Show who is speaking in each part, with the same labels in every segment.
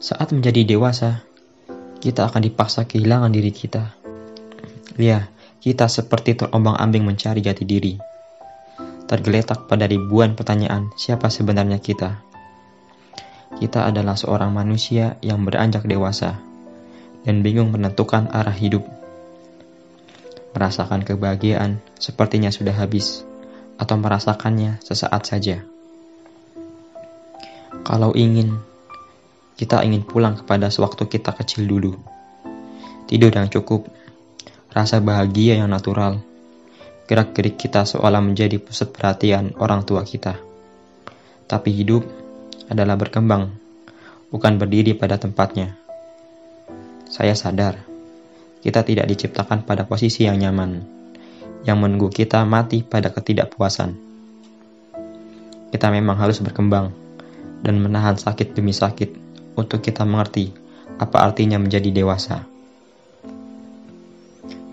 Speaker 1: Saat menjadi dewasa, kita akan dipaksa kehilangan diri kita. Ya, kita seperti terombang-ambing mencari jati diri. Tergeletak pada ribuan pertanyaan siapa sebenarnya kita. Kita adalah seorang manusia yang beranjak dewasa dan bingung menentukan arah hidup. Merasakan kebahagiaan sepertinya sudah habis atau merasakannya sesaat saja. Kalau ingin, kita ingin pulang kepada sewaktu kita kecil dulu. Tidur yang cukup, rasa bahagia yang natural, gerak-gerik kita seolah menjadi pusat perhatian orang tua kita. Tapi hidup adalah berkembang, bukan berdiri pada tempatnya. Saya sadar, kita tidak diciptakan pada posisi yang nyaman, yang menunggu kita mati pada ketidakpuasan. Kita memang harus berkembang dan menahan sakit demi sakit untuk kita mengerti apa artinya menjadi dewasa.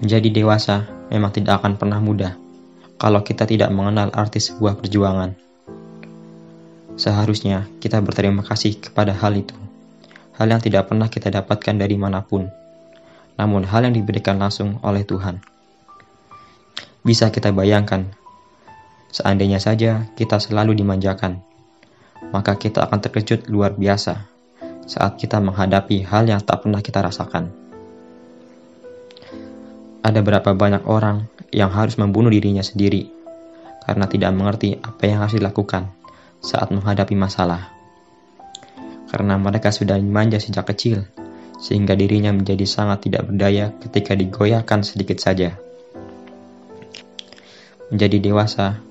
Speaker 1: Menjadi dewasa memang tidak akan pernah mudah kalau kita tidak mengenal arti sebuah perjuangan. Seharusnya kita berterima kasih kepada hal itu, hal yang tidak pernah kita dapatkan dari mana pun, namun hal yang diberikan langsung oleh Tuhan. Bisa kita bayangkan, seandainya saja kita selalu dimanjakan, maka kita akan terkejut luar biasa saat kita menghadapi hal yang tak pernah kita rasakan. Ada berapa banyak orang yang harus membunuh dirinya sendiri karena tidak mengerti apa yang harus dilakukan saat menghadapi masalah. Karena mereka sudah dimanja sejak kecil, sehingga dirinya menjadi sangat tidak berdaya ketika digoyahkan sedikit saja. Menjadi dewasa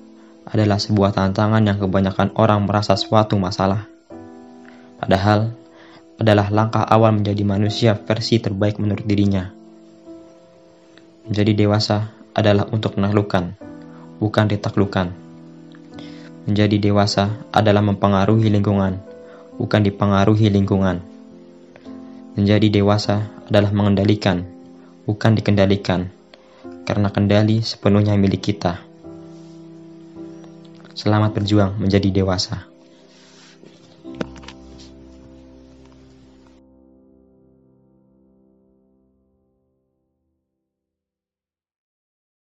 Speaker 1: adalah sebuah tantangan yang kebanyakan orang merasa suatu masalah. Padahal, adalah langkah awal menjadi manusia versi terbaik menurut dirinya. Menjadi dewasa adalah untuk menaklukkan, bukan ditaklukkan. Menjadi dewasa adalah mempengaruhi lingkungan, bukan dipengaruhi lingkungan. Menjadi dewasa adalah mengendalikan, bukan dikendalikan, karena kendali sepenuhnya milik kita. Selamat berjuang menjadi dewasa.